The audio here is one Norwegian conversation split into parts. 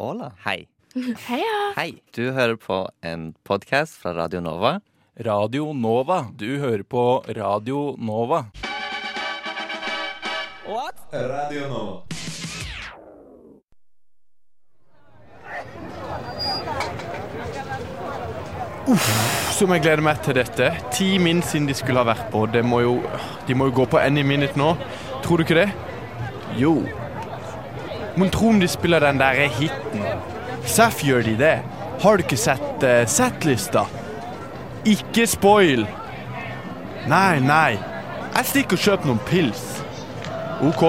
Hola. Hei. Heia! Hei. Du hører på en podkast fra Radio Nova. Radio Nova. Du hører på Radio Nova. Radio Nova. Som jeg gleder meg til dette. Ti min siden de skulle ha vært på. Det må jo, de må jo gå på Any Minute nå. Tror du ikke det? Jo. Men tro om de spiller den der hiten. Seff gjør de det. Har du ikke sett uh, settlista? Ikke spoil. Nei, nei. Jeg stikker og kjøper noen pils. OK,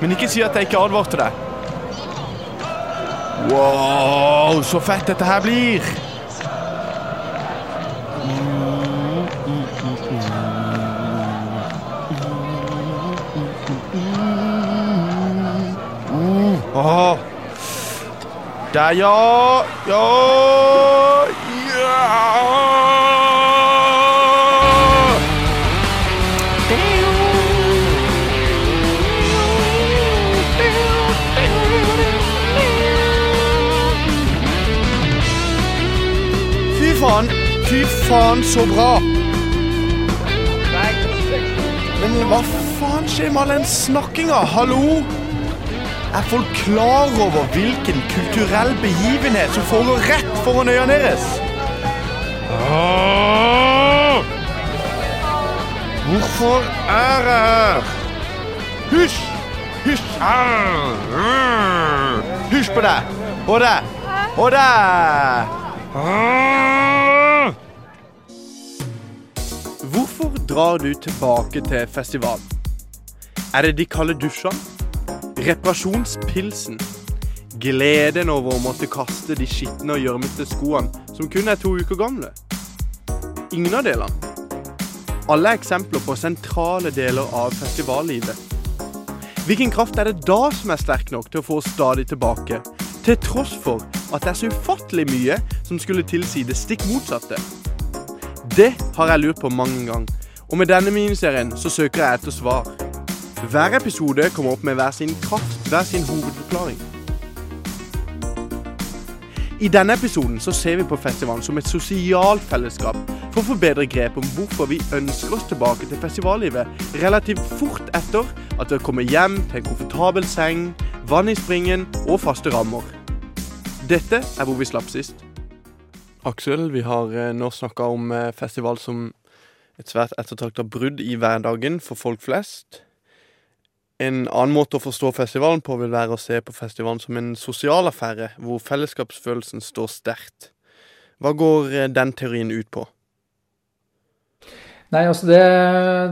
men ikke si at jeg ikke advarte deg. Wow, så fett dette her blir. Åh. Der, ja. Ja. Ja. Fy faen. Fy faen, så bra. Men hva faen skjer med all den snakkinga? Hallo? Er folk klar over hvilken kulturell begivenhet som foregår rett foran øynene deres? Hvorfor er jeg her? Hysj! Hysj! Hysj på deg! Og deg! Og deg! Hvorfor drar du tilbake til festivalen? Er det de kalde dusjene? Reparasjonspilsen. Gleden over å måtte kaste de skitne og gjørmete skoene som kun er to uker gamle. Ingen av delene. Alle er eksempler på sentrale deler av festivallivet. Hvilken kraft er det da som er sterk nok til å få oss stadig tilbake, til tross for at det er så ufattelig mye som skulle tilsi det stikk motsatte? Det har jeg lurt på mange ganger, og med denne miniserien så søker jeg etter svar. Hver episode kommer opp med hver sin kraft, hver sin hovedforklaring. I denne episoden så ser vi på festivalen som et sosialt fellesskap for å få bedre grep om hvorfor vi ønsker oss tilbake til festivallivet relativt fort etter at vi har kommet hjem til en komfortabel seng, vann i springen og faste rammer. Dette er hvor vi slapp sist. Aksel, vi har eh, nå snakka om eh, festival som et svært ettertrakta brudd i hverdagen for folk flest. En annen måte å forstå festivalen på vil være å se på festivalen som en sosial affære, hvor fellesskapsfølelsen står sterkt. Hva går eh, den teorien ut på? Nei, altså det,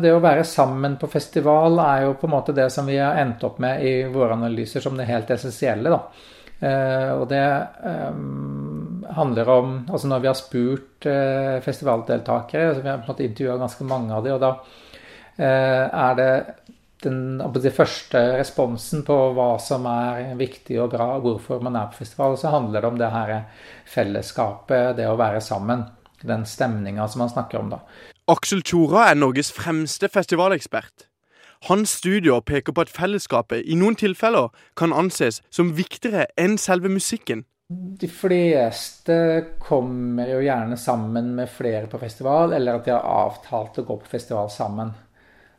det, å være sammen på festival er jo på en måte det som vi har endt opp med i våre analyser som det helt essensielle. da. Eh, og det eh, handler om Altså når vi har spurt eh, festivaldeltakere, altså vi har på en måte intervjua ganske mange av dem, og da eh, er det den, den første responsen på hva som er viktig og bra, og hvorfor man er på festival, så handler det om det her fellesskapet, det å være sammen. Den stemninga som man snakker om da. Aksel Tjora er Norges fremste festivalekspert. Hans studier peker på at fellesskapet i noen tilfeller kan anses som viktigere enn selve musikken. De fleste kommer jo gjerne sammen med flere på festival, eller at de har avtalt å gå på festival sammen.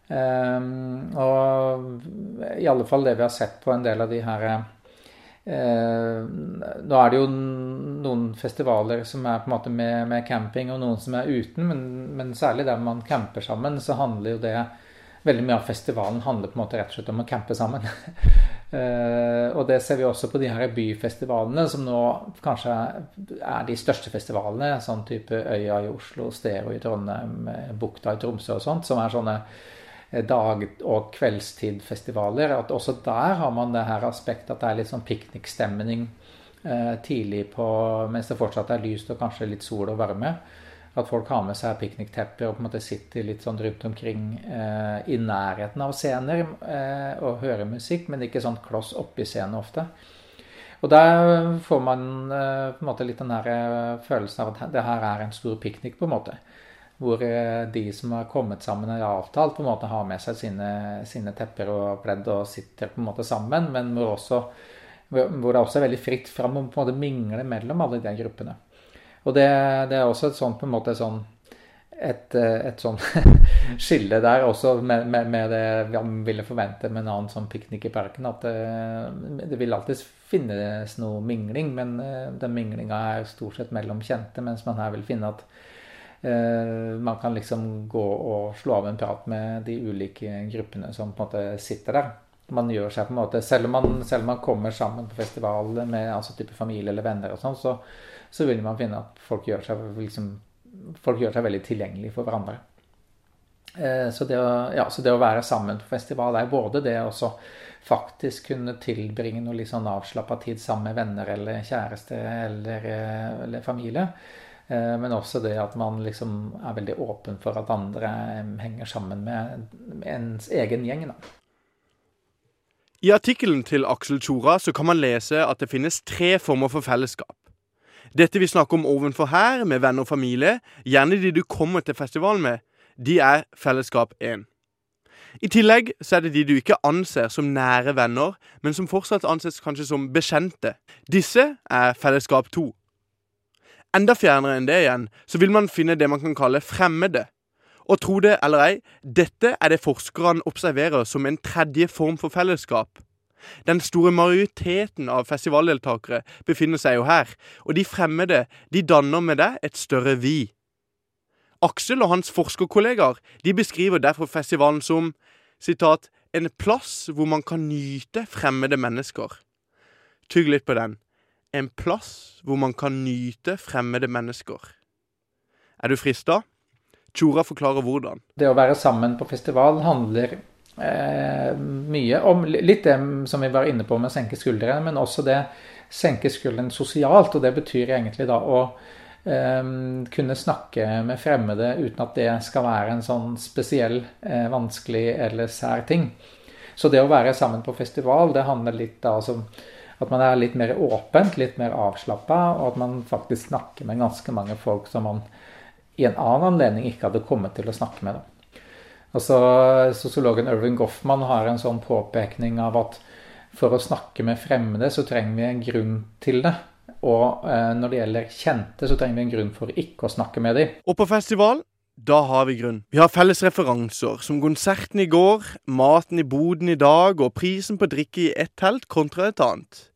Um, og i alle fall det vi har sett på en del av de her uh, Nå er det jo noen festivaler som er på en måte med, med camping, og noen som er uten, men, men, særlig der man camper sammen, så handler jo det Veldig mye av festivalen handler på en måte rett og slett om å campe sammen. uh, og det ser vi også på de her byfestivalene, som nå kanskje er de største festivalene. Sånn type Øya i Oslo, Stero i Trondheim, Bukta i Tromsø og sånt. Som er sånne dag- og kveldstidfestivaler. At også der har man det her aspektet at det er litt sånn piknikstemning eh, tidlig på mens det fortsatt er lyst og kanskje litt sol og varme. At folk har med seg pikniktepper og på en måte sitter litt sånn rundt omkring eh, i nærheten av scener eh, og hører musikk, men ikke sånn kloss oppi scenen ofte. Og der får man eh, på en måte litt den her følelsen av at det her er en stor piknik, på en måte. Hvor de som har kommet sammen og avtalt, på en måte har med seg sine, sine tepper og pledd og sitter på en måte sammen, men hvor også hvor det også er veldig fritt fram å på en måte mingle mellom alle de gruppene. Og det, det er også et sånt på en måte sånn et, et sånn skille der også med, med, med, det man ville forvente med en annen sånn piknik i parken. At det, det, vil alltid finnes noe mingling, men den minglinga er stort sett mellom kjente. Mens man her vil finne at man kan liksom gå og slå av en prat med de ulike gruppene som på en måte sitter der. Man gjør seg på en måte, Selv om man, selv om man kommer sammen på festival med altså type familie eller venner, og sånn, så, så, vil man finne at folk gjør seg, liksom, folk gjør seg veldig tilgjengelig for hverandre. Eh, så, det å, ja, så, det å, være sammen på festival er både det å faktisk kunne tilbringe noe litt sånn avslappa tid sammen med venner eller kjæreste eller, eh, eller familie. Eh, men også det at man liksom er veldig åpen for at andre henger sammen med ens egen gjeng. Da. I artikkelen til Aksel Tjora så kan man lese at det finnes tre former for fellesskap. Dette vi snakker om ovenfor her, med venner og familie, gjerne de du kommer til festivalen med, de er fellesskap 1. I tillegg så er det de du ikke anser som nære venner, men som fortsatt anses kanskje som bekjente. Disse er fellesskap 2. Enda fjernere enn det igjen, så vil man finne det man kan kalle fremmede. Og tro det eller ei, dette er det forskerne observerer som en tredje form for fellesskap. Den store majoriteten av festivaldeltakere befinner seg jo her, og de fremmede de danner med det et større vi. Aksel og hans forskerkollegaer de beskriver derfor festivalen som citat, en plass hvor man kan nyte fremmede mennesker. Tygg litt på den. En plass hvor man kan nyte fremmede mennesker. Er du frista? Tjora forklarer hvordan. Det å være sammen på festival handler eh, mye om litt det som vi var inne på med å senke skuldrene, men også det senke skuldrene sosialt. Og det betyr egentlig da å eh, kunne snakke med fremmede uten at det skal være en sånn spesiell, eh, vanskelig eller sær ting. Så det å være sammen på festival, det handler litt da altså at man er litt mer åpent, litt mer avslappa, og at man faktisk snakker med ganske mange folk som man i en annen anledning ikke hadde kommet til å snakke med. Altså, Sosiologen Irving Goffman har en sånn påpekning av at for å snakke med fremmede, så trenger vi en grunn til det. Og eh, når det gjelder kjente, så trenger vi en grunn for ikke å snakke med dem. Og på festival, da har vi grunn. Vi har felles referanser, som konserten i går, maten i boden i dag og prisen på drikke i ett telt kontra et annet.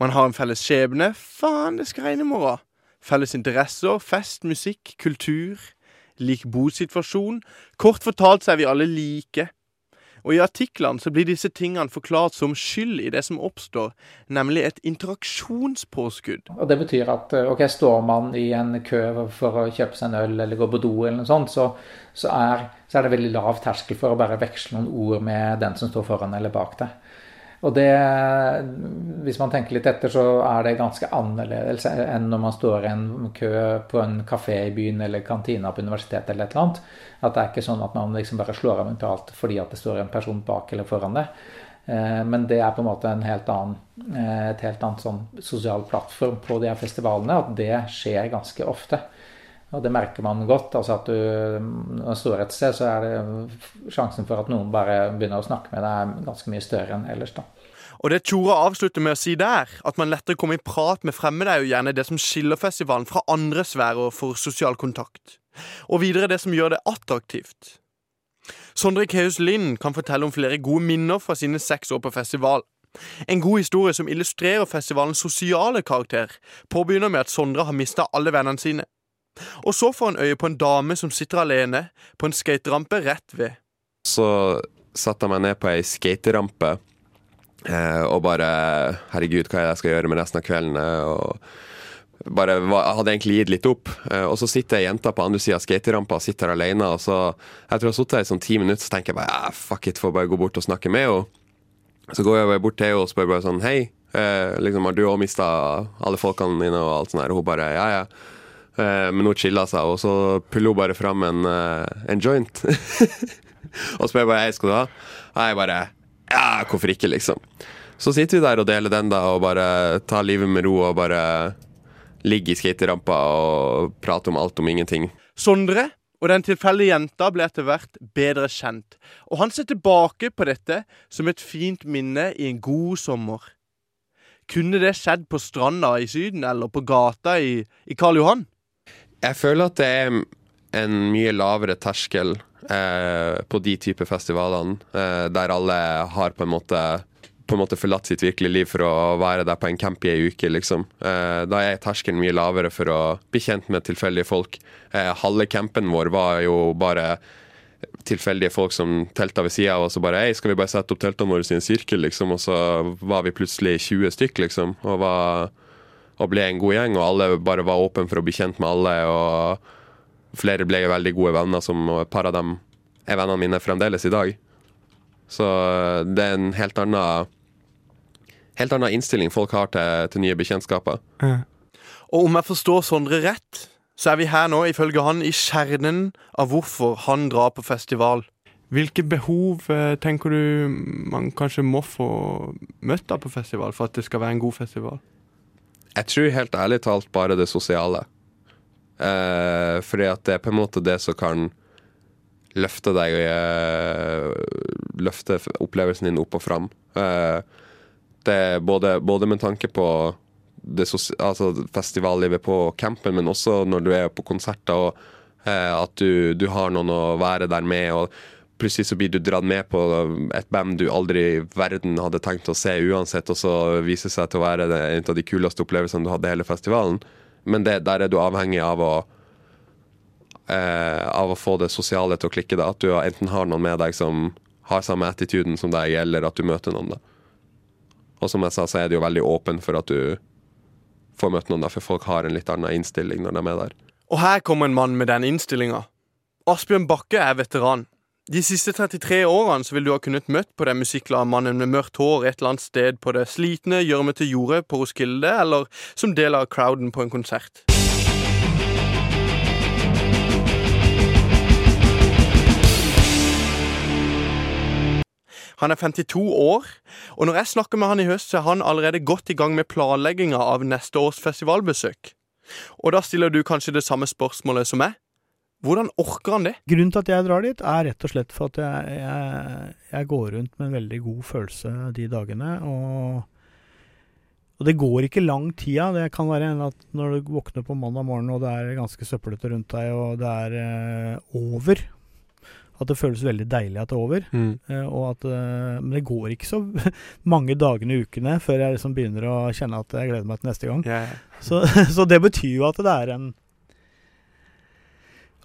Man har en felles skjebne. Faen, det skal regne i morgen. Felles interesser, fest, musikk, kultur, lik bosituasjon. Kort fortalt så er vi alle like. Og i artiklene så blir disse tingene forklart som skyld i det som oppstår, nemlig et interaksjonspåskudd. Og Det betyr at eh, ok, står man i en kø for å kjøpe seg en øl eller gå på do, eller noe sånt, så, så, er, så er det veldig lav terskel for å bare veksle noen ord med den som står foran eller bak deg. Og det, hvis man tenker litt etter, så er det ganske annerledes enn når man står i en kø på en kafé i byen eller kantina på universitetet eller et eller annet. At det er ikke sånn at man liksom bare slår av mentalt fordi at det står en person bak eller foran det. Eh, men det er på en måte en helt annen, eh, et helt annet sånn sosial plattform på de her festivalene. At det skjer ganske ofte. Og det merker man godt. altså at du, Når du står et sted, så er det sjansen for at noen bare begynner å snakke med deg, ganske mye større enn ellers. da. Og det Tjora avslutter med å si der, at man lettere kommer i prat med fremmede, er jo gjerne det som skiller festivalen fra andre sfærer for sosial kontakt. Og videre det som gjør det attraktivt. Sondre Keus Lind kan fortelle om flere gode minner fra sine seks år på festival. En god historie som illustrerer festivalens sosiale karakter, påbegynner med at Sondre har mista alle vennene sine. Og så får han øye på en dame som sitter alene på en skaterampe rett ved. Så satte jeg meg ned på ei skaterampe eh, og bare Herregud, hva er det jeg skal gjøre med resten av kvelden? Og bare hadde egentlig gitt litt opp. Eh, og så sitter ei jente på andre sida av skaterampa og sitter alene. Og så, jeg tror jeg har sittet her i sånn ti minutter, så tenker jeg bare ah, fuck it, får bare gå bort og snakke med henne. Så går jeg bare bort til henne og spør bare sånn Hei, eh, liksom, har du òg mista alle folkene dine og alt sånt der? Og hun bare ja, ja. Eh, men hun chilla seg, og så puller hun bare fram en, eh, en joint. og spør bare hei, skal du ha? Og jeg bare ja, hvorfor ikke, liksom. Så sitter vi der og deler den, da, og bare tar livet med ro og bare ligger i skaterampa og prater om alt om ingenting. Sondre og den tilfeldige jenta ble etter hvert bedre kjent, og han ser tilbake på dette som et fint minne i en god sommer. Kunne det skjedd på stranda i Syden eller på gata i, i Karl Johan? Jeg føler at det er en mye lavere terskel eh, på de typer festivalene, eh, der alle har på en måte på en måte forlatt sitt virkelige liv for å være der på en camp i ei uke, liksom. Eh, da er terskelen mye lavere for å bli kjent med tilfeldige folk. Eh, halve campen vår var jo bare tilfeldige folk som telta ved sida av oss og bare Hei, skal vi bare sette opp teltene våre i en sirkel, liksom? Og så var vi plutselig 20 stykk, liksom. Og, var, og ble en god gjeng, og alle bare var åpne for å bli kjent med alle. Og flere ble veldig gode venner, som og et par av dem er vennene mine fremdeles i dag. Så det er en helt annen helt annen innstilling folk har til, til nye bekjentskaper. Og om jeg forstår Sondre rett, så er vi her nå, ifølge han, i kjernen av hvorfor han drar på festival. Hvilke behov eh, tenker du man kanskje må få møtt da på festival for at det skal være en god festival? Jeg tror helt ærlig talt bare det sosiale. Eh, fordi at det er på en måte det som kan løfte deg eh, Løfte opplevelsen din opp og fram. Eh, det er både, både med tanke på det altså festivallivet på campen, men også når du er på konserter og eh, at du, du, har noen å være der med. og Plutselig så blir du dratt med på et band du aldri i verden hadde tenkt å se uansett, og så viser det seg til å være en av de kuleste opplevelsene du hadde hele festivalen. Men det, der er du avhengig av å eh, av å få det sosiale til å klikke. Da. At du enten har noen med deg som har samme attituden som deg, eller at du møter noen. da. Og som jeg sa, så er det jo veldig åpen for at du får møte noen, da, for folk har en litt annen innstilling når de er med der. Og her kommer en mann med den innstillinga. Asbjørn Bakke er veteran. De siste 33 årene så vil du ha kunnet møtt på den musikkglade mannen med mørkt hår et eller annet sted på det slitne, gjørmete jordet på Roskilde, eller som del av crowden på en konsert. Han er 52 år, og når jeg snakker med han i høst, så er han allerede godt i gang med planlegginga av neste års festivalbesøk. Og da stiller du kanskje det samme spørsmålet som meg. Hvordan orker han det? Grunnen til at jeg drar dit, er rett og slett for at jeg, jeg, jeg går rundt med en veldig god følelse de dagene. Og, og det går ikke lang tida. Det kan være at når du våkner på mandag morgen og det er ganske søppelete rundt deg, og det er eh, over at det føles veldig deilig at det er over. Mm. Eh, og at, eh, men det går ikke så mange dagene i ukene før jeg liksom begynner å kjenne at jeg gleder meg til neste gang. Yeah. Så, så, det betyr jo at det er en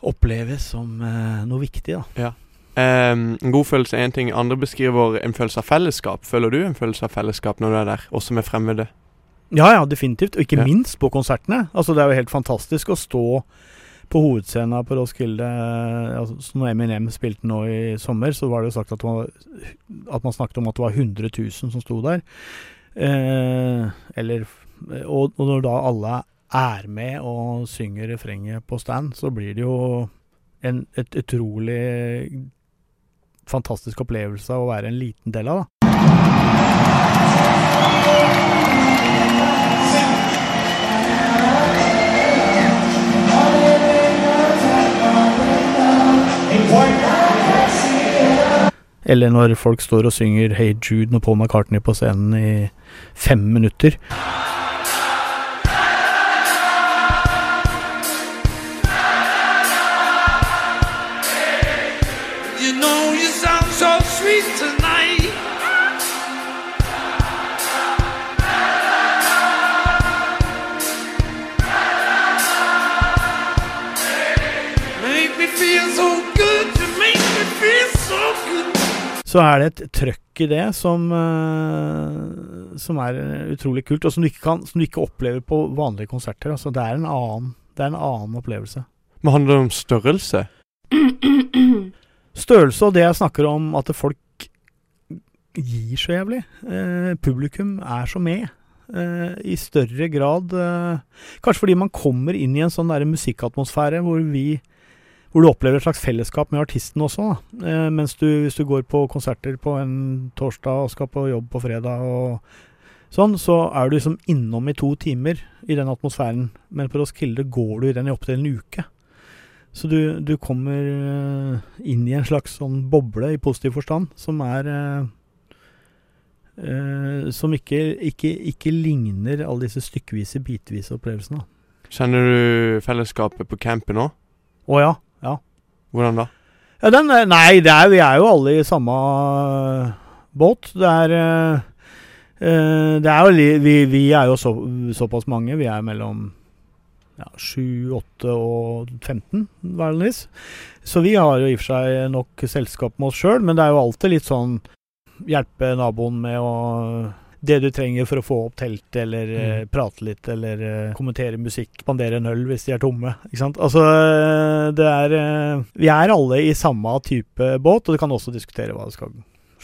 Oppleves som uh, noe viktig, da. Ja. Um, en god følelse er én ting. Andre beskriver en følelse av fellesskap. Føler du en følelse av fellesskap når du er der, også med fremmede? Ja, ja, definitivt. Og ikke ja. minst på konsertene. Altså, det er jo helt fantastisk å stå på hovedscenen på Roskilde altså Når Eminem spilte nå i sommer, så var det jo sagt at, var, at man snakket om at det var 100 000 som sto der. Eh, eller og, og, når da alle er med og synger refrenget på stand, så blir det jo en et utrolig fantastisk opplevelse å være en liten del av, da. Eller når folk står og synger Hey Jude når Paul McCartney på scenen i fem minutter. Så er det et trøkk i det som, uh, som er utrolig kult, og som du, kan, som du, ikke opplever på vanlige konserter. Altså, det, er en annen, det er en annen opplevelse. Men handler det om størrelse? Størrelse og det jeg snakker om, at folk gir så jævlig. Uh, publikum er så med. Uh, I større grad Kanskje fordi man kommer inn i en sånn der musikkatmosfære hvor vi hvor du opplever et slags fellesskap med artisten også. Eh, mens du, hvis du går på konserter på en torsdag og skal på jobb på fredag og sånn, så er du liksom innom i to timer i den atmosfæren. Men på Roskilde går du i den i opptil en uke. Så du, du, kommer eh, inn i en slags sånn boble i positiv forstand, som er eh, eh, som ikke, ikke, ikke ligner alle disse stykkevise, bitvise opplevelsene. Kjenner du fellesskapet på campen òg? Å ja. Hvordan da? Ja, den, er- nei, er, vi er jo alle i samme øh, båt. Det er øh, Det er jo vi, vi er jo så, såpass mange. Vi er mellom ja, 7, 8 og 15, vanligvis. Så vi har jo i og for seg nok selskap med oss sjøl, men det er jo alltid litt sånn Hjelpe naboen med å det du trenger for å få opp teltet, eller mm. prate litt, eller eh, kommentere musikk, spandere en øl hvis de er tomme. Ikke sant? Altså, eh, det er eh, Vi er alle i samme type båt, og du kan også diskutere hva det skal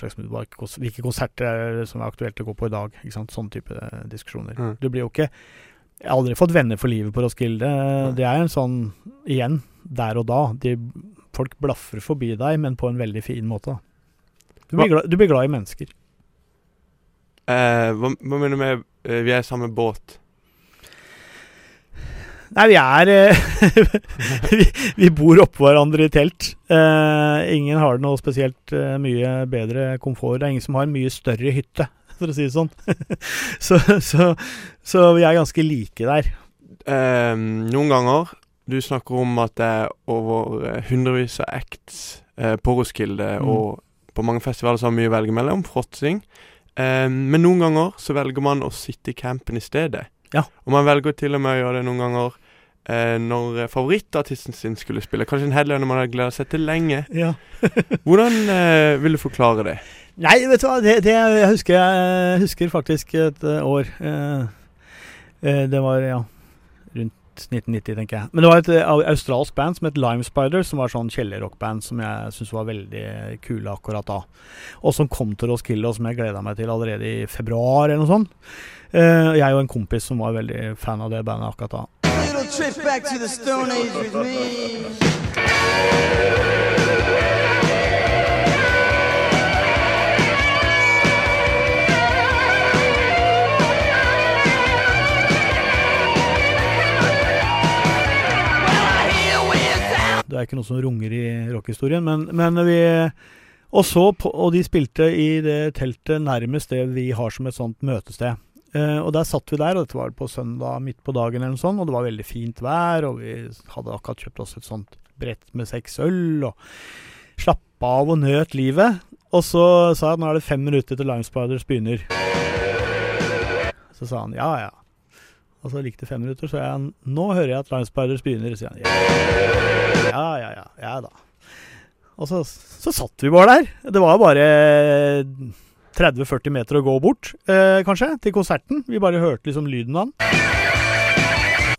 hvilke konserter er det som er aktuelt å gå på i dag. Ikke sant? Sånne type eh, diskusjoner. Mm. Du blir jo ikke Jeg har aldri fått venner for livet på Roskilde. Det er en sånn Igjen, der og da. De, folk blaffer forbi deg, men på en veldig fin måte. Du blir, glad, du blir glad i mennesker. Eh, hva, hva mener du med eh, vi er i samme båt? Nei, vi er eh, vi, vi bor oppå hverandre i telt. Eh, ingen har det noe spesielt eh, mye bedre komfort. Det er ingen som har en mye større hytte, for å si det sånn. så, så, så vi er ganske like der. Eh, noen ganger Du snakker om at det er over hundrevis av acts på Roskilde, Mm. og på mange festivaler så har vi mye å velge mellom. Fråtsing. Eh, men noen ganger så velger man å sitte i campen i stedet. Ja. Og man velger til og med å gjøre det noen ganger eh, når favorittartisten sin skulle spille. Kanskje en headliner man har gleda seg til lenge. Ja. Hvordan eh, vil du forklare det? Nei, vet du hva, det, det jeg husker jeg husker faktisk et eh, år. Eh, eh, det var, ja Rundt 1990, tenker jeg. Men det var et eh, australsk band som het Lime Spider, som var sånn kjellerrockband som jeg syntes var veldig kule akkurat da. Og som kom til Roskilde, og som jeg gleda meg til allerede i februar eller noe sånt. Uh, jeg og en kompis som var veldig fan av det bandet akkurat da. Little trip back to the Stone Age with me. Er ikke noe som runger i rockehistorien, men, men vi og, så på, og de spilte i det teltet nærmest det vi har som et sånt møtested. Eh, og der satt vi der, og dette var på søndag midt på dagen, eller noe sånt, og det var veldig fint vær, og vi hadde akkurat kjøpt oss et sånt brett med seks øl, og slappa av og nøt livet. Og så sa jeg at nå er det fem minutter til Lime Spiders begynner. Så sa han ja, ja. Og så det fem minutter, så sa jeg nå hører jeg at Lime Spiders begynner. Sier han ja. Ja, ja, ja. Ja da. Og så, så satt vi bare der. Det var bare 30-40 meter å gå bort, eh, kanskje, til konserten. Vi bare hørte liksom lyden av den.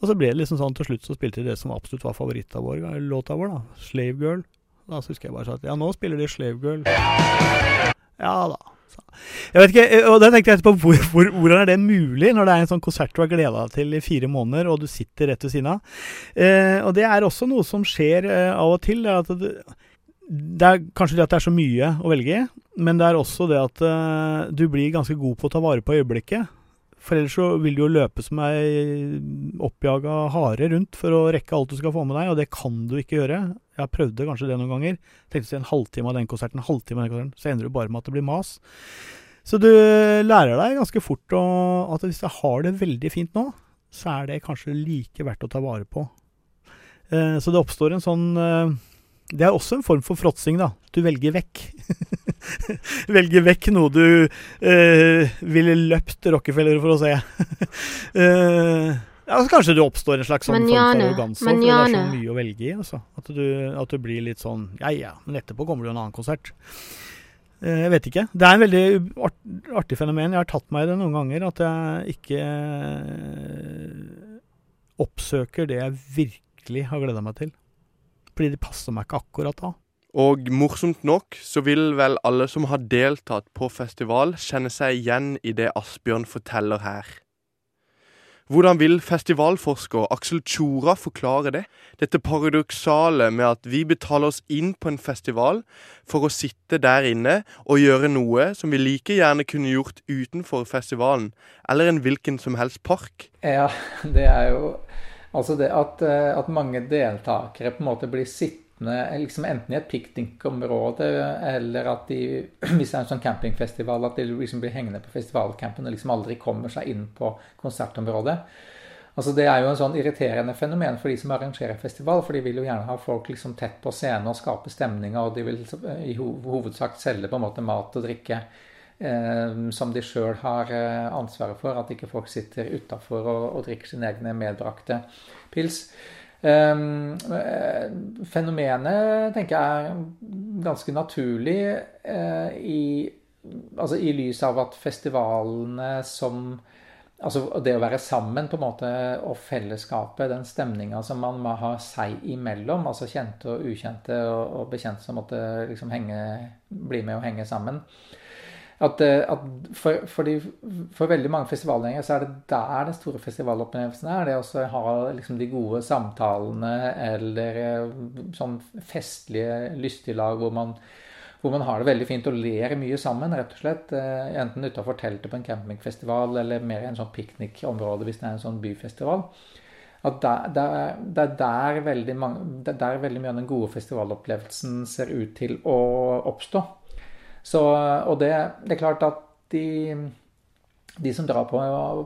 Og så ble det liksom sånn til slutt så spilte de det som absolutt var favoritten vår, låta vår, da. 'Slave Girl'. Da husker jeg bare at ja, nå spiller de 'Slave Girl'. Ja da. Sa- Jeg vet ikke, eh, og da tenkte jeg etterpå, hvor, hvor, hvordan er det mulig når det er en sånn konsert du har gleda deg til i fire måneder, og du sitter rett ved siden av? Eh, og det er også noe som skjer eh, av og til. At det, det er kanskje det at det er så mye å velge i, men det er også det at eh, du blir ganske god på å ta vare på øyeblikket. For ellers så vil du jo løpe som ei oppjaga hare rundt for å rekke alt du skal få med deg, og det kan du ikke gjøre. Jeg har prøvd kanskje det noen ganger. Tenkte å si en halvtime av den konserten, en halvtime av den konserten, så ender du bare med at det blir mas. Så du lærer deg ganske fort at hvis jeg har det veldig fint nå, så er det kanskje like verdt å ta vare på. Eh, så det oppstår en sånn eh, Det er også en form for fråtsing, da. Du velger vekk. velger vekk noe du eh, ville løpt Rockefeller for å se. eh, ja, så kanskje det oppstår en slags sånn form for arroganse, for det er så mye å velge i. Altså. At, du, at du blir litt sånn Ja ja, men etterpå kommer det jo en annen konsert. Eh, Jeg vet ikke. Det er en veldig art, artig fenomen. Jeg har tatt meg i det noen ganger. At jeg ikke eh, oppsøker det jeg virkelig har gleda meg til. Fordi det passer meg ikke akkurat da. Og morsomt nok så vil vel alle som har deltatt på festival, kjenne seg igjen i det Asbjørn forteller her. Hvordan vil festivalforsker Aksel Tjora forklare det? Dette paradoksale med at vi betaler oss inn på en festival for å sitte der inne og gjøre noe som vi like gjerne kunne gjort utenfor festivalen, eller en hvilken som helst park. Ja, det er jo Altså det at, eh, at mange deltakere på en måte blir sittende hyttene liksom enten i et piknikområde eller at de, hvis det er en sånn campingfestival, at de liksom blir hengende på festivalcampen og liksom aldri kommer seg inn på konsertområdet. Altså Det er jo en sånn irriterende fenomen for de som arrangerer festival. For de vil jo gjerne ha folk liksom tett på scenen og skape stemninger, og de vil i hovedsak selge på en måte mat og drikke eh, som de sjøl har eh, ansvaret for. At ikke folk sitter utafor og, og, drikker sine egne medbrakte pils. Um, fenomenet tenker jeg er ganske naturlig uh, i, altså i lys av at festivalene som Altså det å være sammen på en måte, og fellesskapet, den stemninga som man må ha seg imellom, altså kjente og ukjente og, og bekjente som måtte liksom henge, bli med og henge sammen. At, eh, at for, for, de, for, veldig mange festivalgjengere så er det der den store festivalopplevelsen er. Det å ha liksom, de gode samtalene eller eh, sånn festlige, lystige lag hvor man hvor man har det veldig fint og ler mye sammen, rett og slett. Eh, enten utafor teltet på en campingfestival eller mer i en sånn piknikområde hvis det er en sånn byfestival. At det, det, det, er der veldig mange, det er der veldig mye av den gode festivalopplevelsen ser ut til å oppstå. Så, og det, det, er klart at de, de som drar på,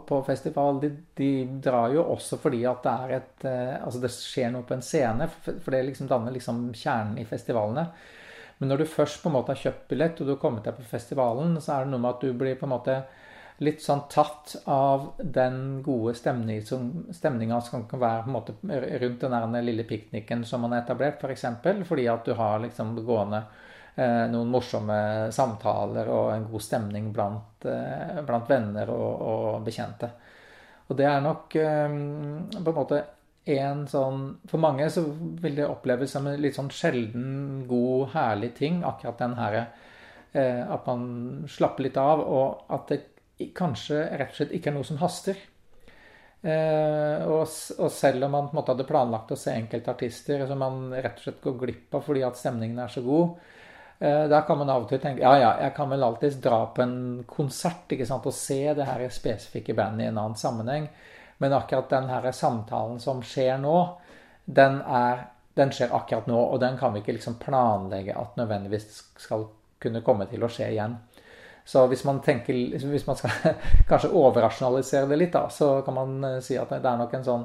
på festival, de, de, drar jo også fordi at det er et eh, Altså det skjer noe på en scene, for det liksom danner liksom kjernen i festivalene. Men når du først på en måte har kjøpt billett, og du har kommet deg på festivalen, så er det noe med at du blir på en måte litt sånn tatt av den gode stemninga som kan være på en måte rundt den lille pikniken som man har etablert, f.eks. For fordi at du har liksom gående noen morsomme samtaler og en god stemning blant, eh, blant venner og, og, bekjente. Og det er nok eh, på en måte en sånn For mange så vil det oppleves som en litt sånn sjelden, god, herlig ting, akkurat den her eh, At man slapper litt av, og at det kanskje rett og slett ikke er noe som haster. Eh, og, og, selv om man på en måte hadde planlagt å se enkelte artister som man rett og slett går glipp av fordi at stemningen er så god, eh, da kan man av og til tenke ja, ja, jeg kan vel alltids dra på en konsert ikke sant, og se det her spesifikke bandet i en annen sammenheng. Men akkurat den her samtalen som skjer nå, den, er, den skjer akkurat nå. Og den kan vi ikke liksom planlegge at nødvendigvis skal kunne komme til å skje igjen. Så hvis man, tenker, hvis man skal kanskje overrasjonalisere det litt, da, så kan man eh, si at det er nok en sånn,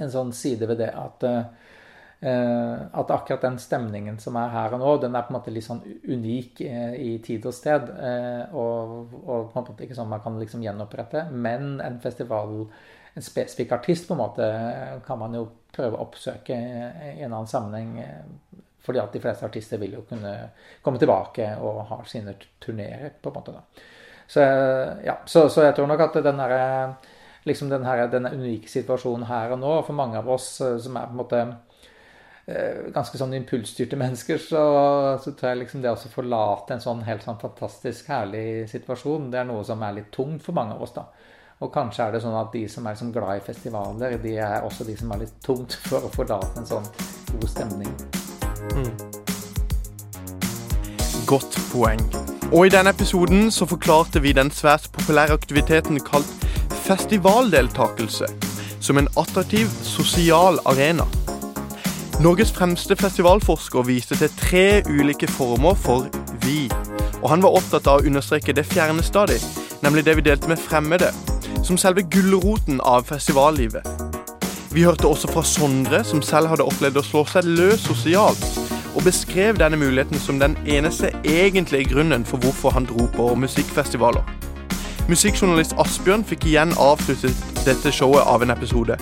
en sånn side ved det at Eh, at akkurat den stemningen som er her og nå, den er på en måte litt sånn unik eh, i tid og sted. Eh, og, og på en måte ikke sånn man kan liksom gjenopprette. Men en festival, en spesifikk artist, på en måte, kan man jo prøve å oppsøke i en annen sammenheng. Fordi at de fleste artister vil jo kunne komme tilbake og ha sine turneer, på en måte. da. Så, ja, så, så jeg tror nok at den derre liksom den her, denne unike situasjonen her og nå, for mange av oss som er på en måte Eh, ganske sånn impulsstyrte mennesker, så, så, tror jeg liksom det å forlate en sånn helt sånn fantastisk herlig situasjon, det er noe som er litt tungt for mange av oss, da. Og kanskje er det sånn at de som er liksom glad i festivaler, de er også de som er litt tungt for å forlate en sånn god stemning. Mm. Godt poeng. Og i denne episoden så forklarte vi den svært populære aktiviteten kalt festivaldeltakelse som en attraktiv sosial arena. Norges fremste festivalforsker viste til tre ulike former for vi. Og han var opptatt av å understreke det fjerne stadig, nemlig det vi delte med fremmede, som selve gulroten av festivallivet. Vi hørte også fra Sondre, som selv hadde opplevd å slå seg løs sosialt, og beskrev denne muligheten som den eneste egentlige grunnen for hvorfor han dro på musikkfestivaler. Musikkjournalist Asbjørn fikk igjen avsluttet dette showet av en episode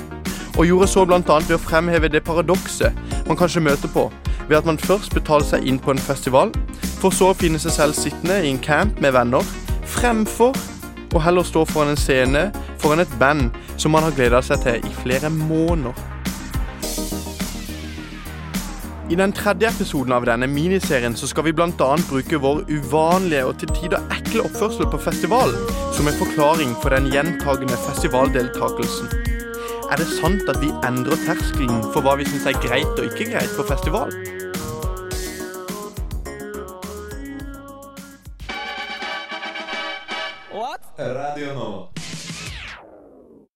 og gjorde så bl.a. ved å fremheve det paradokset man kanskje møter på ved at man først betaler seg inn på en festival, for så å finne seg selv sittende i en camp med venner, fremfor å heller stå foran en scene foran et band som man har gleda seg til i flere måneder. I den tredje episoden av denne miniserien så skal vi bl.a. bruke vår uvanlige og til tider ekle oppførsel på festival som en forklaring for den gjentagende festivaldeltakelsen. Er det sant at vi endrer terskelen for hva vi syns er greit og ikke greit på festival? What? Radio Nova.